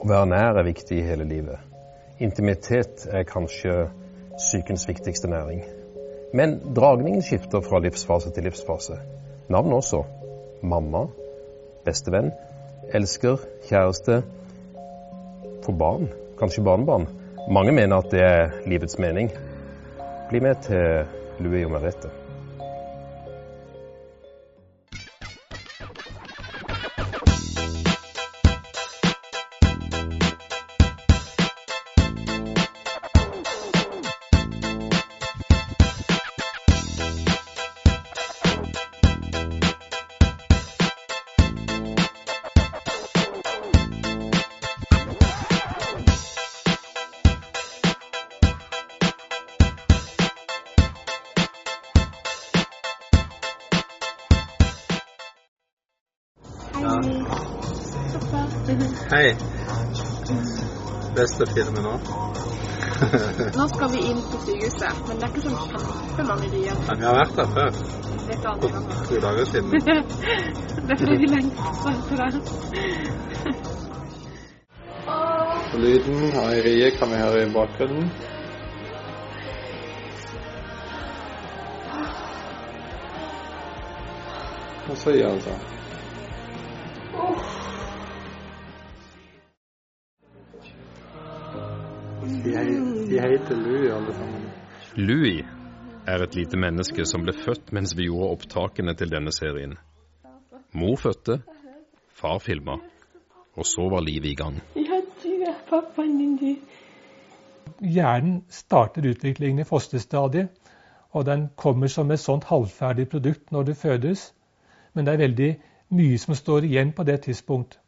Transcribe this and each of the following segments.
Å være nær er viktig i hele livet. Intimitet er kanskje sykens viktigste næring. Men dragningen skifter fra livsfase til livsfase. Navn også. Mamma, bestevenn, elsker, kjæreste. For barn, kanskje barnebarn. Mange mener at det er livets mening. Bli med til Louis og Merete. Hei. Beste filmen nå? Nå skal vi inn på sykehuset, men det er ikke sånn kjempemange rier. Men vi har vært der før. For to dager siden. Det er fordi vi lengter etter det. Lyden av ei rie kan vi høre i bakgrunnen. Og så gir han seg. De hei- de heter Louis alle sammen. Louis er et lite menneske som ble født mens vi gjorde opptakene til denne serien. Mor fødte, far filma, og så var livet i gang. Ja, du er pappaen din, du. Hjernen starter utviklingen i fosterstadiet, og den kommer som et sånt halvferdig produkt når det fødes. Men det er veldig mye som står igjen på det tidspunkt.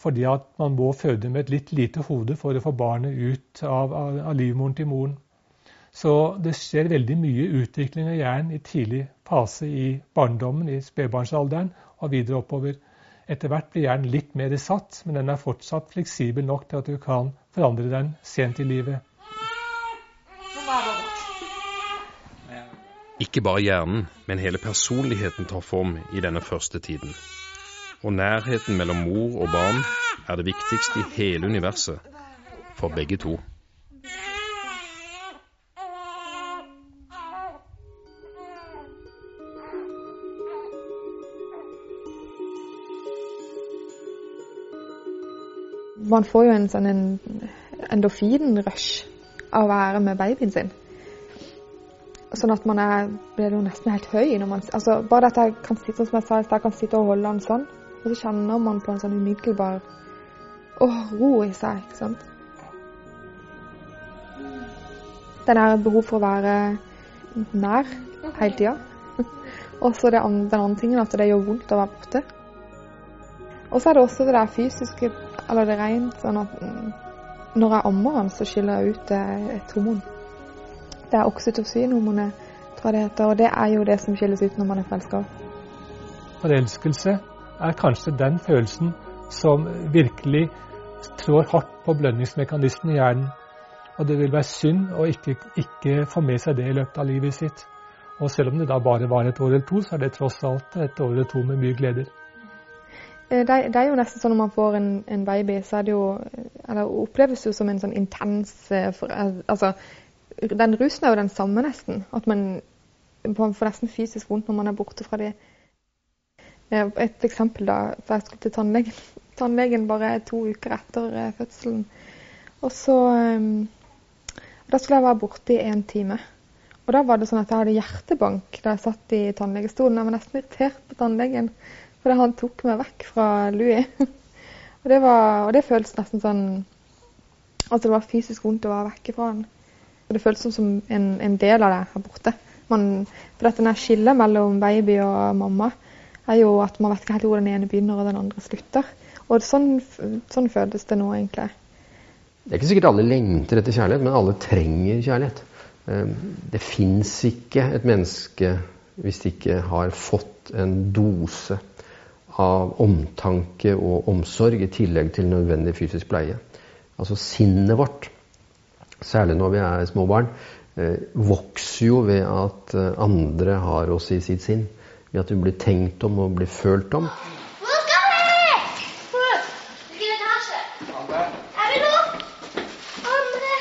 Fordi at man må føde med et litt lite hode for å få barnet ut av, av, livmoren til moren. Så det skjer veldig mye utvikling av hjernen i tidlig fase i barndommen, i spedbarnsalderen og videre oppover. Etter hvert blir hjernen litt mer satt, men den er fortsatt fleksibel nok til at du kan forandre den sent i livet. Ikke bare hjernen, men hele personligheten tar form i denne første tiden. Og nærheten mellom mor og barn er det viktigste i hele universet. For begge to. Man får jo en sånn en endorfin-rush av å være med babyen sin. Sånn at man er, blir jo nesten helt høy når man altså Bare at jeg kan sitte som jeg sa jeg kan sitte og holde den sånn, og så kjenner man på en sånn umiddelbar åh, ro i seg. ikke sant? Den er et behov for å være nær hele tida. Og så den andre tingen at det gjør vondt å være borte. Og så er det også det der fysiske, eller det rent sånn at mm, når jeg ammer han, så skiller jeg ut eh, et hormon. Det er oksytocinhormonet, tror jeg det heter, og det er jo det som skilles ut når man er forelska. Forelskelse er kanskje den følelsen som virkelig trår hardt på belønningsmekanismen i hjernen. Og det vil være synd å ikke, ikke få med seg det i løpet av livet sitt. Og selv om det da bare var et år eller to, så er det tross alt et år eller to med mye gleder. Eh, Det, det er jo nesten sånn når man får en, en baby, så er det jo Eller oppleves jo som en sånn intens eh, for, eh, Altså, den rusen er jo den samme, nesten. At man man får nesten fysisk vondt når man er borte fra de. Et eksempel, da. For jeg skulle til tannlegen, tannlegen bare to uker etter eh, fødselen. Og så eh, Da skulle jeg være borte i én time. Og da var det sånn at jeg hadde hjertebank da jeg satt i tannlegestolen. Jeg var nesten irritert på tannlegen fordi han tok meg vekk fra Louis. og, det det føltes nesten sånn Altså det var fysisk vondt å være vekke fra han. Og det føltes som en, en del av det her borte. Man, for dette skillet mellom baby og mamma er jo at man vet ikke helt hvor den ene begynner og den andre slutter. Og sånn, sånn føles det nå, egentlig. Det er ikke sikkert alle lengter etter kjærlighet, men alle trenger kjærlighet. Eh, Det fins ikke et menneske hvis det ikke har fått en dose av omtanke og omsorg i tillegg til nødvendig fysisk pleie. Altså sinnet vårt, særlig når vi er små barn, eh, vokser jo ved at eh, andre har oss i sitt sinn ved at vi blir tenkt om og blir følt om. Hvor skal vi? Hvilken etasje? Andre? Er vi nå? Andre.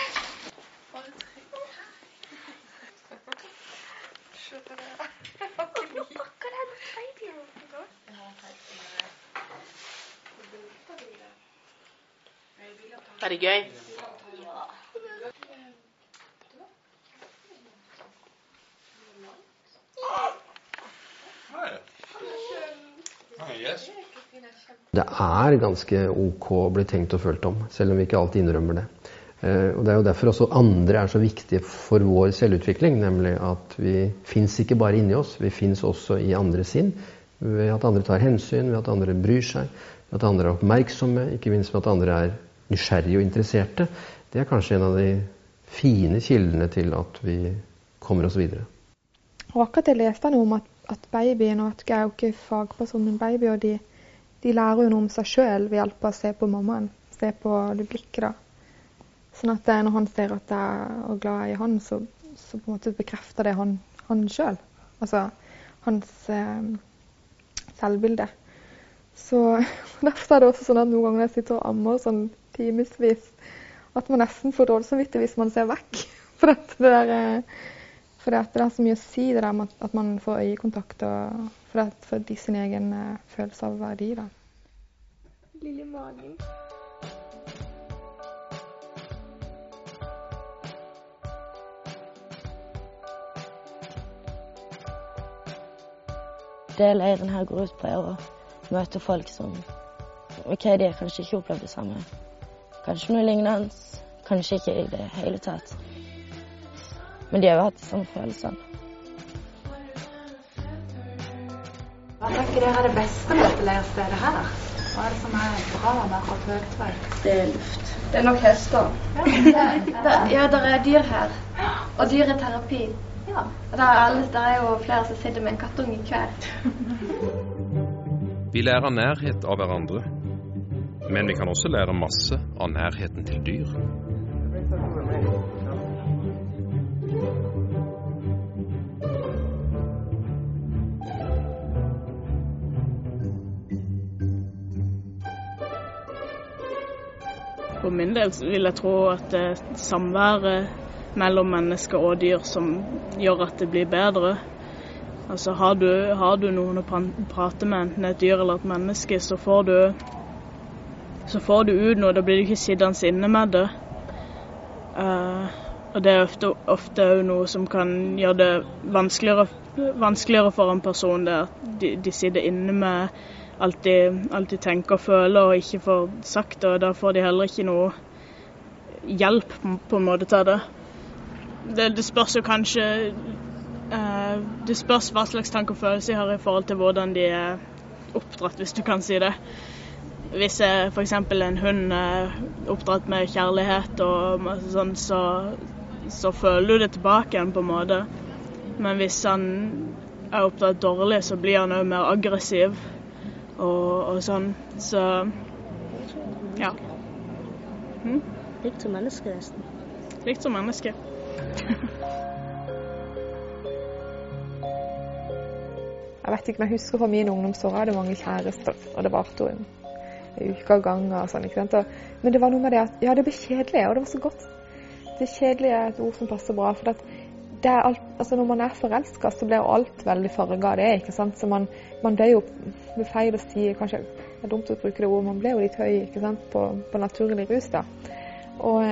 Er det gøy? Det er ganske ok å bli tenkt og følt om, selv om vi ikke alltid innrømmer det. Eh, og Det er jo derfor også andre er så viktige for vår selvutvikling. Nemlig at vi fins ikke bare inni oss, vi fins også i andre sinn. Ved at andre tar hensyn, ved at andre bryr seg, ved at andre er oppmerksomme, ikke minst ved at andre er nysgjerrige og interesserte. Det er kanskje en av de fine kildene til at vi kommer oss videre. Og akkurat jeg leste noe om at, at babyen og at jeg er jo ikke fagperson, men baby, og de, de lærer jo noe om seg sjøl ved hjelp av å se på mammaen. Se på det blikket, da. Sånn at det, når han ser at jeg er glad i han, så, så på en måte bekrefter det han, han sjøl. Altså hans eh, selvbilde. Så Derfor er det også sånn at noen ganger jeg sitter og ammer sånn timevis, at man nesten får dårlig samvittighet hvis man ser vekk. For dette det der, eh, for det, det er så mye å si, det der med at man får øyekontakt og for, at, for de sin egen uh, følelse av verdi. da. Lille magen. Det leiren her går ut på, er å møte folk som OK, de har kanskje ikke opplevd det samme. Kanskje noe lignende. Kanskje ikke i det hele tatt. Men de har jo hatt de samme følelsene. Hva tenker dere er det beste med dette leirstedet her? Hva er det som er bra med akkurat Høgtveit? Det er luft. Det er nok hester. Ja, det er dyr her. Og dyreterapi. Ja. Og der er, alle, der er jo flere som sitter med en kattunge hver. Vi lærer nærhet av hverandre. Men vi kan også lære masse av nærheten til dyr. For min del vil jeg tro at det er samværet mellom mennesker og dyr som gjør at det blir bedre. Altså Har du, har du noen å prate med, enten et dyr eller et menneske, så får du, så får du ut noe. Da blir du ikke sittende inne med det. Uh, og det er ofte, ofte noe som kan gjøre det vanskeligere, vanskeligere for en person. Det at de, de sitter inne med alt de, tenker og føler og ikke får sagt. Og da får de heller ikke noe hjelp på en måte til det. Det, det spørs jo kanskje uh, Det spørs hva slags tanke og følelse de har i forhold til hvordan de er oppdratt, hvis du kan si det. Hvis f.eks. en hund er oppdratt med kjærlighet, og sånn, så, så føler du det tilbake igjen, på en måte. Men hvis han er oppdratt dårlig, så blir han òg mer aggressiv og, og, sånn. Så ja. Hm? Likt som menneske, nesten. Likt som menneske. Jeg vet ikke, men jeg husker fra min ungdomsår hadde mange kjærester, og det varte jo en uke av gangen. Og sånn, ikke sant? Og, men det var noe med det at ja, det ble kjedelig, og det var så godt. Det kjedelige er et ord som passer bra. for det er alt, altså Når man er forelska, så blir alt veldig farga av det. ikke sant? Så man, man blir jo er feil å si, kanskje det er dumt å bruke det ordet, man blir jo litt høy ikke sant? På, på naturlig rus. da. Og,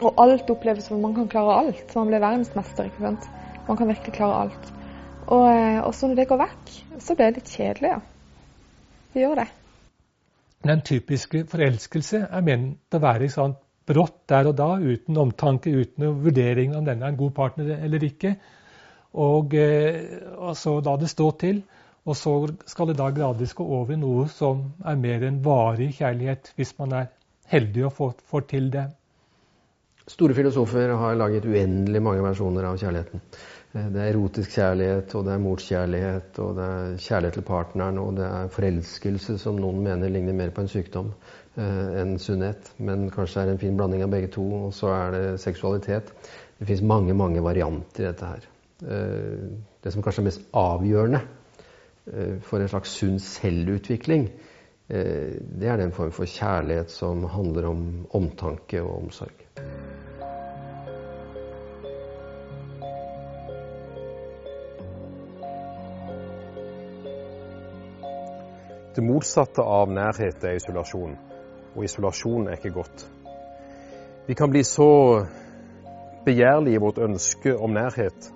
og alt oppleves som man kan klare alt. Så man blir verdensmester. ikke sant? Man kan virkelig klare alt. Og, og så når det går vekk, så blir det litt kjedelig, ja. Det gjør det. Den typiske forelskelse er ment å være i sånn brått der og da, uten omtanke, uten vurdering om denne er en god partner eller ikke. Og, og så la det stå til. Og så skal det da gradvis gå over i noe som er mer en varig kjærlighet, hvis man er heldig og får, får til det. Store filosofer har laget uendelig mange versjoner av kjærligheten. Det er erotisk kjærlighet, og det er morskjærlighet, og det er kjærlighet til partneren, og det er forelskelse, som noen mener ligner mer på en sykdom eh, enn sunnhet. Men kanskje det er en fin blanding av begge to. Og så er det seksualitet. Det fins mange, mange varianter i dette her. Eh, det som kanskje er mest avgjørende eh, for en slags sunn selvutvikling, eh, det er den form for kjærlighet som handler om omtanke og omsorg. Det motsatte av nærhet er isolasjon. og isolasjon er ikke godt. Vi kan bli så begjærlige i vårt ønske om nærhet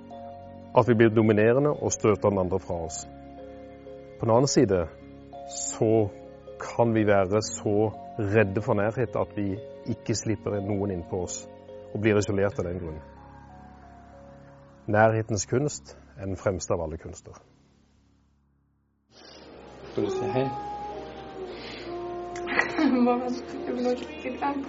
at vi blir dominerende og støter den andre fra oss. På den annen side så kan vi være så redde for nærhet at vi ikke slipper noen inn på oss og blir isolert av den grunn. Nærhetens kunst er den fremste av alle kunster. Skal du si hei? Bare vent, jeg vil ikke bli glemt.